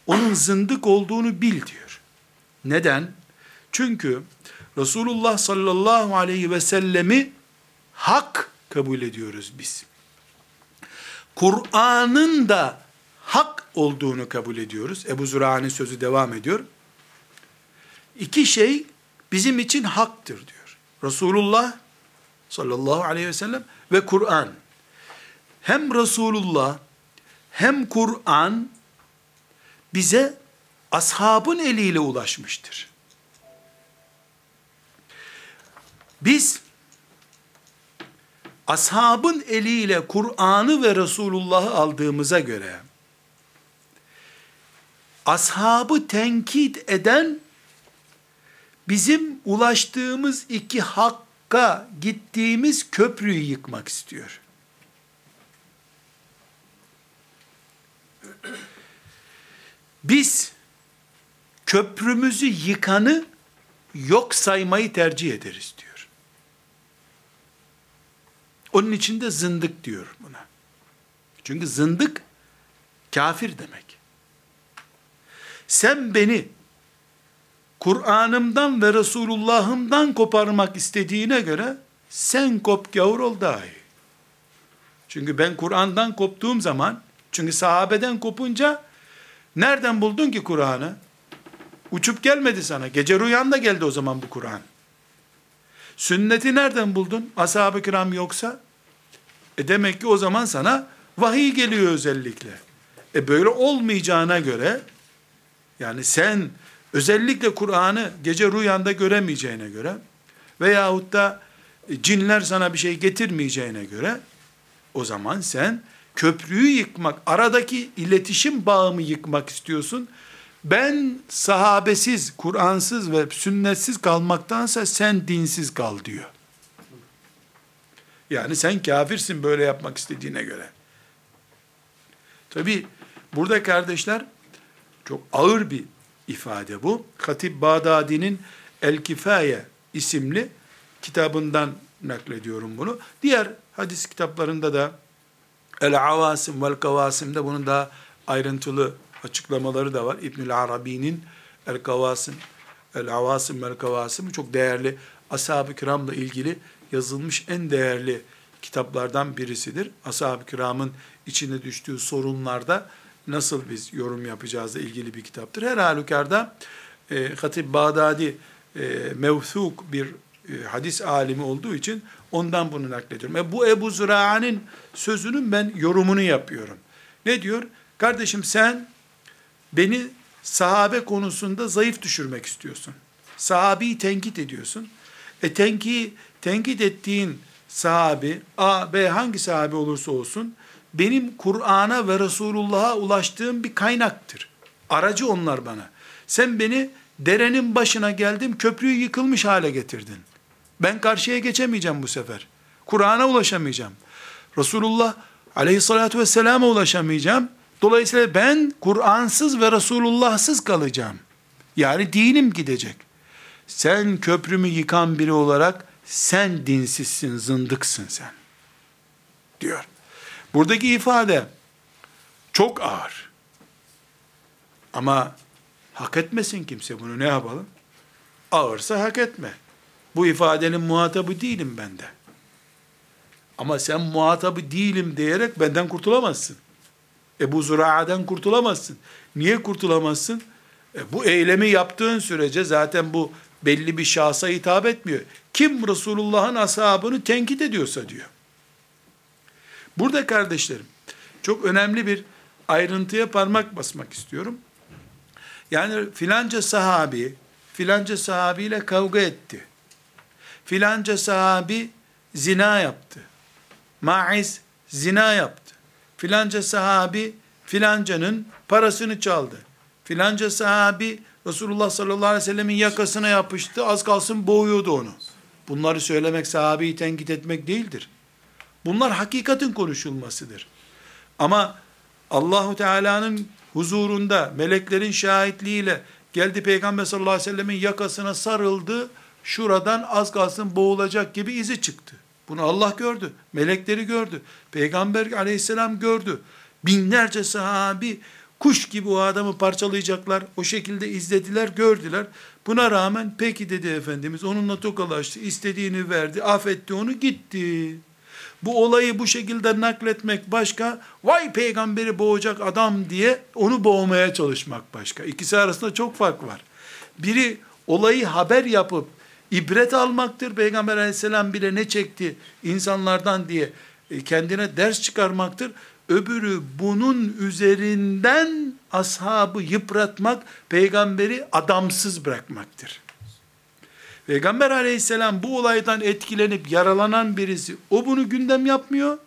onun zındık olduğunu bil diyor. Neden? Çünkü Resulullah sallallahu aleyhi ve sellemi hak kabul ediyoruz biz. Kur'an'ın da hak olduğunu kabul ediyoruz. Ebu Züra'nın sözü devam ediyor. İki şey bizim için haktır diyor. Resulullah sallallahu aleyhi ve sellem ve Kur'an. Hem Resulullah hem Kur'an bize ashabın eliyle ulaşmıştır. Biz ashabın eliyle Kur'an'ı ve Resulullah'ı aldığımıza göre ashabı tenkit eden bizim ulaştığımız iki hakka gittiğimiz köprüyü yıkmak istiyor. Biz köprümüzü yıkanı yok saymayı tercih ederiz diyor. Onun için de zındık diyor buna. Çünkü zındık kafir demek. Sen beni Kur'an'ımdan ve Resulullah'ımdan koparmak istediğine göre sen kop gavur ol dahi. Çünkü ben Kur'an'dan koptuğum zaman, çünkü sahabeden kopunca nereden buldun ki Kur'an'ı? Uçup gelmedi sana. Gece rüyanda geldi o zaman bu Kur'an. Sünneti nereden buldun? Ashab-ı kiram yoksa? E demek ki o zaman sana vahiy geliyor özellikle. E böyle olmayacağına göre, yani sen özellikle Kur'an'ı gece rüyanda göremeyeceğine göre veyahut da cinler sana bir şey getirmeyeceğine göre o zaman sen köprüyü yıkmak, aradaki iletişim bağımı yıkmak istiyorsun. Ben sahabesiz, Kur'ansız ve sünnetsiz kalmaktansa sen dinsiz kal diyor. Yani sen kafirsin böyle yapmak istediğine göre. Tabi burada kardeşler çok ağır bir ifade bu. Hatip Bağdadi'nin El Kifaye isimli kitabından naklediyorum bunu. Diğer hadis kitaplarında da El Avasim vel Kavasim'de bunun daha ayrıntılı açıklamaları da var. İbnül Arabi'nin El Kavasim El Avasim vel Kavasim çok değerli ashab-ı kiramla ilgili yazılmış en değerli kitaplardan birisidir. Ashab-ı kiramın içine düştüğü sorunlarda nasıl biz yorum yapacağızla ilgili bir kitaptır. Her halükarda e, Hatip Bağdadi e, mevthuk bir e, hadis alimi olduğu için ondan bunu naklediyorum. E, bu Ebu Züra'nın sözünün ben yorumunu yapıyorum. Ne diyor? Kardeşim sen beni sahabe konusunda zayıf düşürmek istiyorsun. Sahabeyi tenkit ediyorsun. E tenki, tenkit ettiğin sahabi, A, B hangi sahabe olursa olsun, benim Kur'an'a ve Resulullah'a ulaştığım bir kaynaktır. Aracı onlar bana. Sen beni derenin başına geldim, köprüyü yıkılmış hale getirdin. Ben karşıya geçemeyeceğim bu sefer. Kur'an'a ulaşamayacağım. Resulullah aleyhissalatü vesselam'a ulaşamayacağım. Dolayısıyla ben Kur'ansız ve Resulullahsız kalacağım. Yani dinim gidecek. Sen köprümü yıkan biri olarak sen dinsizsin, zındıksın sen. Diyor. Buradaki ifade çok ağır. Ama hak etmesin kimse bunu ne yapalım? Ağırsa hak etme. Bu ifadenin muhatabı değilim ben de. Ama sen muhatabı değilim diyerek benden kurtulamazsın. Ebu Zura'dan kurtulamazsın. Niye kurtulamazsın? E, bu eylemi yaptığın sürece zaten bu belli bir şahsa hitap etmiyor. Kim Resulullah'ın ashabını tenkit ediyorsa diyor. Burada kardeşlerim, çok önemli bir ayrıntıya parmak basmak istiyorum. Yani filanca sahabi, filanca sahabiyle kavga etti. Filanca sahabi zina yaptı. Maiz zina yaptı. Filanca sahabi filancanın parasını çaldı. Filanca sahabi Resulullah sallallahu aleyhi ve sellemin yakasına yapıştı. Az kalsın boğuyordu onu. Bunları söylemek sahabeyi tenkit etmek değildir. Bunlar hakikatin konuşulmasıdır. Ama Allahu Teala'nın huzurunda meleklerin şahitliğiyle geldi Peygamber sallallahu aleyhi ve sellemin yakasına sarıldı. Şuradan az kalsın boğulacak gibi izi çıktı. Bunu Allah gördü. Melekleri gördü. Peygamber aleyhisselam gördü. Binlerce sahabi kuş gibi o adamı parçalayacaklar. O şekilde izlediler, gördüler. Buna rağmen peki dedi Efendimiz onunla tokalaştı. istediğini verdi, affetti onu gitti. Bu olayı bu şekilde nakletmek başka, vay peygamberi boğacak adam diye onu boğmaya çalışmak başka. İkisi arasında çok fark var. Biri olayı haber yapıp ibret almaktır. Peygamber aleyhisselam bile ne çekti insanlardan diye e, kendine ders çıkarmaktır. Öbürü bunun üzerinden ashabı yıpratmak, peygamberi adamsız bırakmaktır. Peygamber aleyhisselam bu olaydan etkilenip yaralanan birisi, o bunu gündem yapmıyor.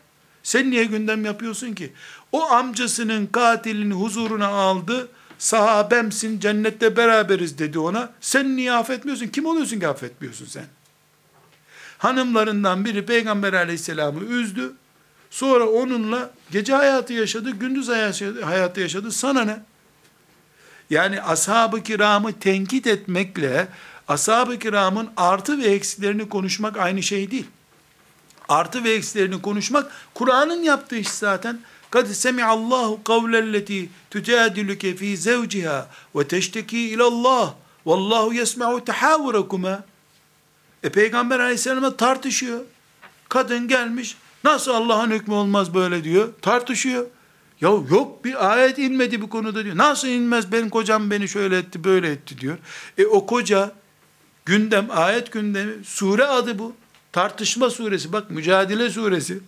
Sen niye gündem yapıyorsun ki? O amcasının katilini huzuruna aldı, sahabemsin, cennette beraberiz dedi ona. Sen niye affetmiyorsun? Kim oluyorsun ki affetmiyorsun sen? Hanımlarından biri Peygamber aleyhisselamı üzdü. Sonra onunla gece hayatı yaşadı, gündüz hayatı yaşadı. Sana ne? Yani ashab-ı kiramı tenkit etmekle ashab-ı kiramın artı ve eksilerini konuşmak aynı şey değil. Artı ve eksilerini konuşmak Kur'an'ın yaptığı iş zaten. Kad semi'allahu kavlelleti tujadiluke fi zevciha ve teşteki ilallah vallahu yesma'u tahavvurakuma. E Peygamber aleyhisselam'a tartışıyor. Kadın gelmiş, nasıl Allah'ın hükmü olmaz böyle diyor, tartışıyor. Ya yok bir ayet inmedi bu konuda diyor. Nasıl inmez benim kocam beni şöyle etti böyle etti diyor. E o koca gündem ayet gündemi sure adı bu. Tartışma suresi bak mücadele suresi.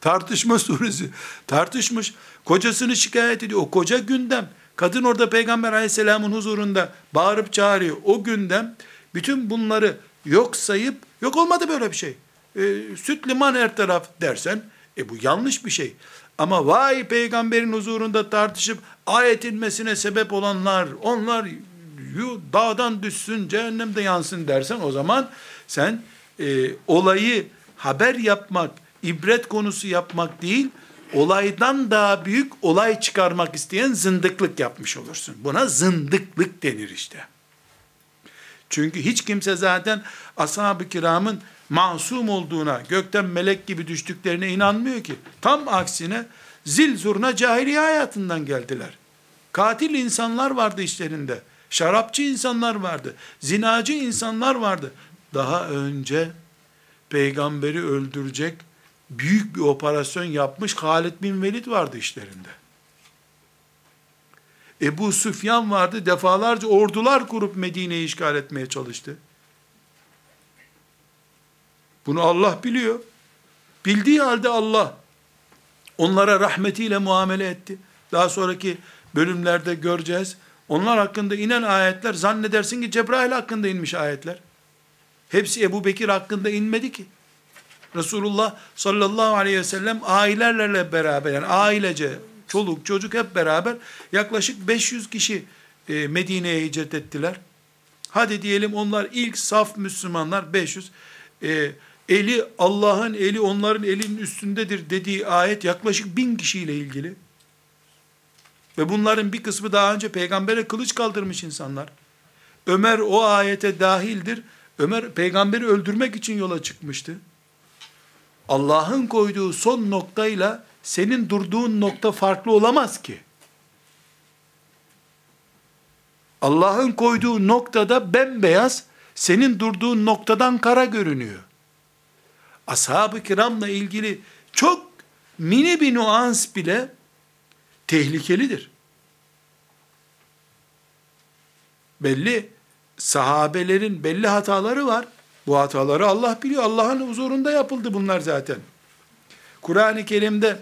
Tartışma suresi. Tartışmış. Kocasını şikayet ediyor. O koca gündem. Kadın orada Peygamber aleyhisselamın huzurunda bağırıp çağırıyor. O gündem bütün bunları yok sayıp yok olmadı böyle bir şey. E, süt liman her taraf dersen E bu yanlış bir şey. Ama vay peygamberin huzurunda tartışıp ayet inmesine sebep olanlar, onlar dağdan düşsün, cehennemde yansın dersen o zaman sen e, olayı haber yapmak, ibret konusu yapmak değil, olaydan daha büyük olay çıkarmak isteyen zındıklık yapmış olursun. Buna zındıklık denir işte. Çünkü hiç kimse zaten ashab-ı kiramın masum olduğuna, gökten melek gibi düştüklerine inanmıyor ki. Tam aksine zil zurna cahiliye hayatından geldiler. Katil insanlar vardı işlerinde. Şarapçı insanlar vardı. Zinacı insanlar vardı. Daha önce peygamberi öldürecek büyük bir operasyon yapmış Halid bin Velid vardı işlerinde. Ebu Süfyan vardı. Defalarca ordular kurup Medine'yi işgal etmeye çalıştı. Bunu Allah biliyor. Bildiği halde Allah onlara rahmetiyle muamele etti. Daha sonraki bölümlerde göreceğiz. Onlar hakkında inen ayetler zannedersin ki Cebrail hakkında inmiş ayetler. Hepsi Ebu Bekir hakkında inmedi ki. Resulullah sallallahu aleyhi ve sellem ailelerle beraber yani ailece çoluk çocuk hep beraber yaklaşık 500 kişi e, Medine'ye hicret ettiler. Hadi diyelim onlar ilk saf Müslümanlar 500. E, eli Allah'ın eli onların elinin üstündedir dediği ayet yaklaşık bin kişiyle ilgili. Ve bunların bir kısmı daha önce peygambere kılıç kaldırmış insanlar. Ömer o ayete dahildir. Ömer peygamberi öldürmek için yola çıkmıştı. Allah'ın koyduğu son noktayla senin durduğun nokta farklı olamaz ki. Allah'ın koyduğu noktada bembeyaz, senin durduğun noktadan kara görünüyor. Ashab-ı kiramla ilgili çok mini bir nuans bile tehlikelidir. Belli sahabelerin belli hataları var. Bu hataları Allah biliyor. Allah'ın huzurunda yapıldı bunlar zaten. Kur'an-ı Kerim'de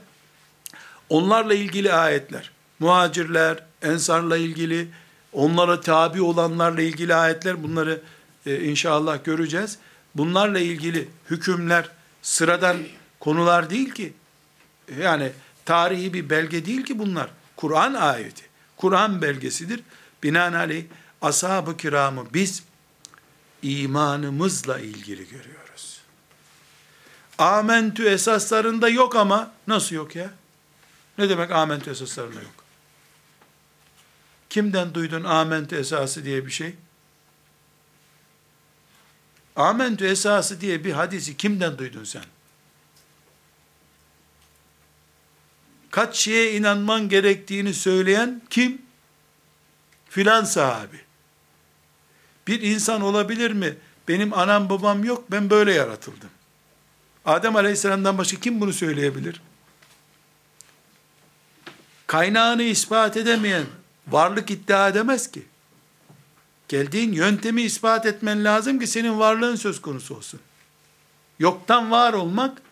onlarla ilgili ayetler, muhacirler, ensarla ilgili, onlara tabi olanlarla ilgili ayetler, bunları e, inşallah göreceğiz. Bunlarla ilgili hükümler sıradan konular değil ki. Yani tarihi bir belge değil ki bunlar. Kur'an ayeti. Kur'an belgesidir. Binaenaleyh ashab-ı kiramı biz imanımızla ilgili görüyoruz. Amentü esaslarında yok ama nasıl yok ya? Ne demek amentü esaslarında yok? Kimden duydun amentü esası diye bir şey? Amentü esası diye bir hadisi kimden duydun sen? Kaç şeye inanman gerektiğini söyleyen kim? Filan sahabi. Bir insan olabilir mi? Benim anam babam yok, ben böyle yaratıldım. Adem Aleyhisselam'dan başka kim bunu söyleyebilir? Kaynağını ispat edemeyen varlık iddia edemez ki. Geldiğin yöntemi ispat etmen lazım ki senin varlığın söz konusu olsun. Yoktan var olmak,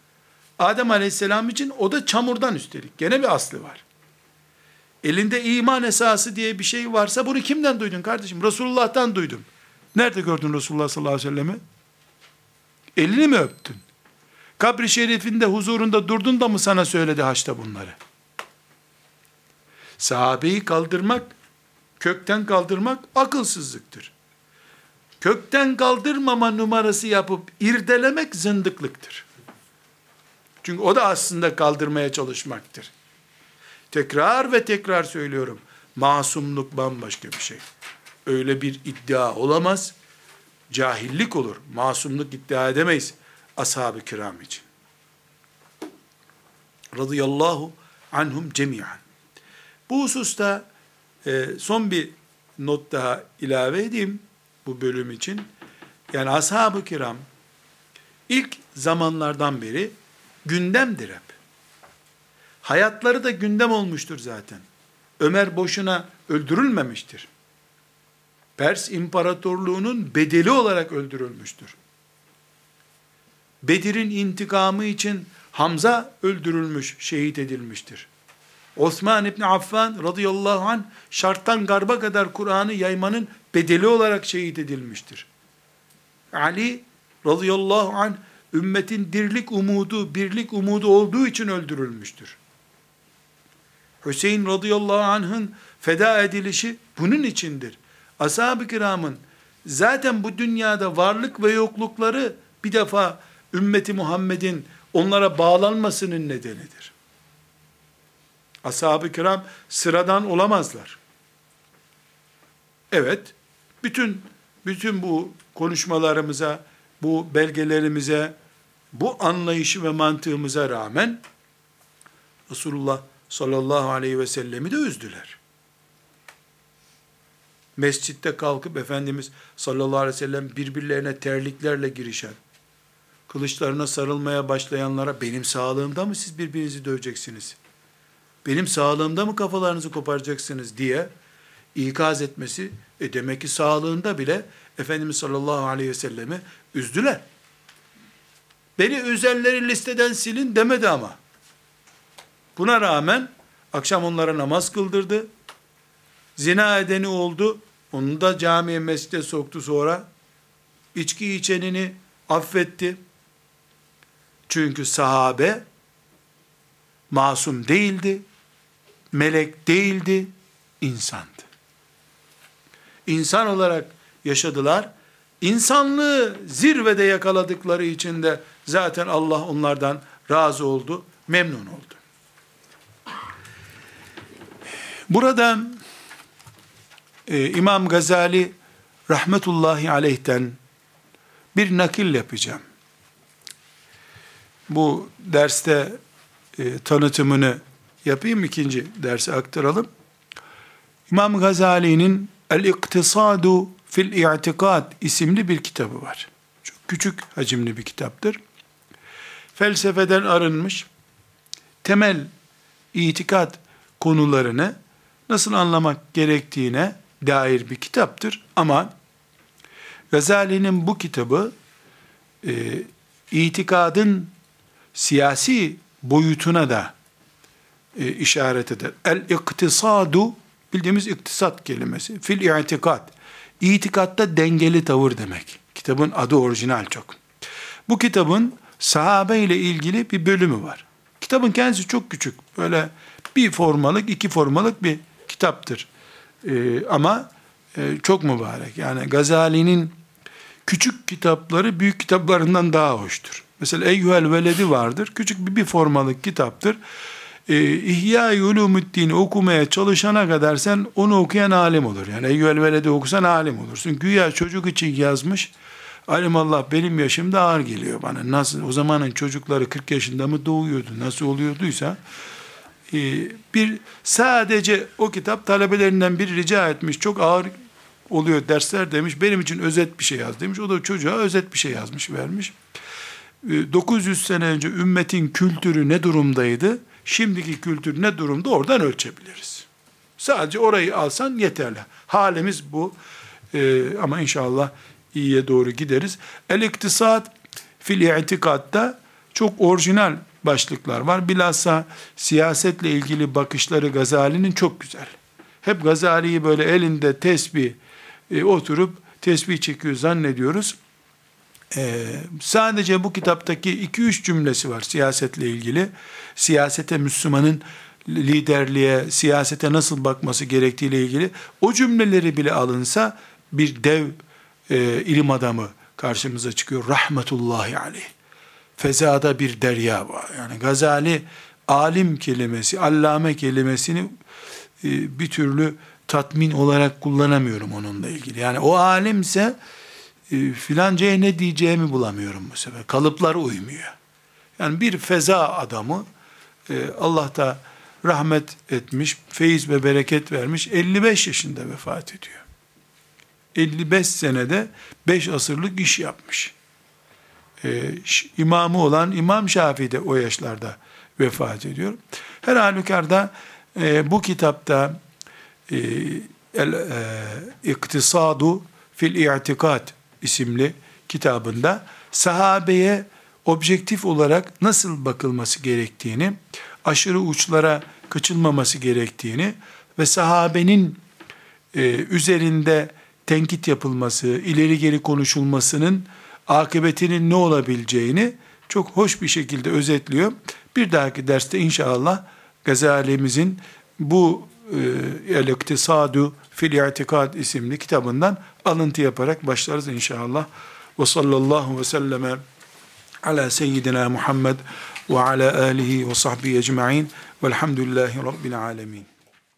Adem Aleyhisselam için o da çamurdan üstelik. Gene bir aslı var. Elinde iman esası diye bir şey varsa bunu kimden duydun kardeşim? Resulullah'tan duydum. Nerede gördün Resulullah sallallahu aleyhi ve sellemi? Elini mi öptün? Kabri şerifinde huzurunda durdun da mı sana söyledi haçta bunları? Sahabeyi kaldırmak, kökten kaldırmak akılsızlıktır. Kökten kaldırmama numarası yapıp irdelemek zındıklıktır. Çünkü o da aslında kaldırmaya çalışmaktır. Tekrar ve tekrar söylüyorum. Masumluk bambaşka bir şey öyle bir iddia olamaz. Cahillik olur. Masumluk iddia edemeyiz ashab-ı kiram için. Radıyallahu anhum cemiyan. Bu hususta e, son bir not daha ilave edeyim bu bölüm için. Yani ashab-ı kiram ilk zamanlardan beri gündemdir hep. Hayatları da gündem olmuştur zaten. Ömer boşuna öldürülmemiştir. Pers İmparatorluğu'nun bedeli olarak öldürülmüştür. Bedir'in intikamı için Hamza öldürülmüş, şehit edilmiştir. Osman İbni Affan radıyallahu anh şarttan garba kadar Kur'an'ı yaymanın bedeli olarak şehit edilmiştir. Ali radıyallahu anh ümmetin dirlik umudu, birlik umudu olduğu için öldürülmüştür. Hüseyin radıyallahu anh'ın feda edilişi bunun içindir. Ashab-ı kiramın zaten bu dünyada varlık ve yoklukları bir defa ümmeti Muhammed'in onlara bağlanmasının nedenidir. Ashab-ı kiram sıradan olamazlar. Evet, bütün bütün bu konuşmalarımıza, bu belgelerimize, bu anlayışı ve mantığımıza rağmen Resulullah sallallahu aleyhi ve sellemi de üzdüler. Mescitte kalkıp Efendimiz sallallahu aleyhi ve sellem birbirlerine terliklerle girişen, kılıçlarına sarılmaya başlayanlara benim sağlığımda mı siz birbirinizi döveceksiniz? Benim sağlığımda mı kafalarınızı koparacaksınız diye ikaz etmesi, e demek ki sağlığında bile Efendimiz sallallahu aleyhi ve sellemi üzdüler. Beni üzenleri listeden silin demedi ama. Buna rağmen akşam onlara namaz kıldırdı. Zina edeni oldu. Onu da camiye mescide soktu sonra. İçki içenini affetti. Çünkü sahabe masum değildi. Melek değildi. insandı. İnsan olarak yaşadılar. İnsanlığı zirvede yakaladıkları için de zaten Allah onlardan razı oldu, memnun oldu. Burada e, İmam Gazali rahmetullahi aleyhten bir nakil yapacağım. Bu derste e, tanıtımını yapayım, ikinci derse aktaralım. İmam Gazali'nin El-İktisadu fil İ'tikad isimli bir kitabı var. Çok küçük hacimli bir kitaptır. Felsefeden arınmış, temel itikat konularını nasıl anlamak gerektiğine dair bir kitaptır. Ama Gazali'nin bu kitabı e, itikadın siyasi boyutuna da e, işaret eder. El-iktisadu bildiğimiz iktisat kelimesi. Fil i'tikad. İtikatta dengeli tavır demek. Kitabın adı orijinal çok. Bu kitabın sahabe ile ilgili bir bölümü var. Kitabın kendisi çok küçük. Böyle bir formalık, iki formalık bir kitaptır. Ee, ama e, çok mübarek. Yani Gazali'nin küçük kitapları büyük kitaplarından daha hoştur. Mesela Eyyuhel Veledi vardır. Küçük bir, bir formalık kitaptır. Ee, İhya-i Ulumuddin'i okumaya çalışana kadar sen onu okuyan alim olur. Yani Eyyuhel Veledi okusan alim olursun. Güya çocuk için yazmış. Allah benim yaşımda ağır geliyor bana. Nasıl o zamanın çocukları 40 yaşında mı doğuyordu? Nasıl oluyorduysa e, bir sadece o kitap talebelerinden biri rica etmiş. Çok ağır oluyor dersler demiş. Benim için özet bir şey yaz demiş. O da çocuğa özet bir şey yazmış vermiş. 900 e, sene önce ümmetin kültürü ne durumdaydı? Şimdiki kültür ne durumda oradan ölçebiliriz. Sadece orayı alsan yeterli. Halimiz bu. Ee, ama inşallah iyiye doğru gideriz. El iktisat fil i'tikatta çok orijinal başlıklar var. Bilhassa siyasetle ilgili bakışları Gazali'nin çok güzel. Hep Gazali'yi böyle elinde tesbih e, oturup tesbih çekiyor zannediyoruz. Ee, sadece bu kitaptaki 2-3 cümlesi var siyasetle ilgili. Siyasete Müslümanın liderliğe, siyasete nasıl bakması gerektiğiyle ilgili o cümleleri bile alınsa bir dev e, ilim adamı karşımıza çıkıyor. Rahmetullahi aleyh. Fezada bir derya var. Yani Gazali alim kelimesi, allame kelimesini e, bir türlü tatmin olarak kullanamıyorum onunla ilgili. Yani o alimse e, filancaya ne diyeceğimi bulamıyorum bu sefer. Kalıplar uymuyor. Yani bir feza adamı e, Allah da rahmet etmiş, feyiz ve bereket vermiş, 55 yaşında vefat ediyor. 55 senede 5 asırlık iş yapmış. Ee, imamı olan İmam Şafii de o yaşlarda vefat ediyor. Her halükarda e, bu kitapta e, el e, iktisadu fil i'tikad isimli kitabında sahabeye objektif olarak nasıl bakılması gerektiğini, aşırı uçlara kaçılmaması gerektiğini ve sahabenin e, üzerinde tenkit yapılması, ileri geri konuşulmasının akıbetinin ne olabileceğini çok hoş bir şekilde özetliyor. Bir dahaki derste inşallah Gazalimizin bu e, El-İktisadu fil İtikad isimli kitabından alıntı yaparak başlarız inşallah. Ve sallallahu ve selleme ala seyyidina Muhammed ve ala alihi ve sahbihi ecma'in velhamdülillahi rabbil alemin.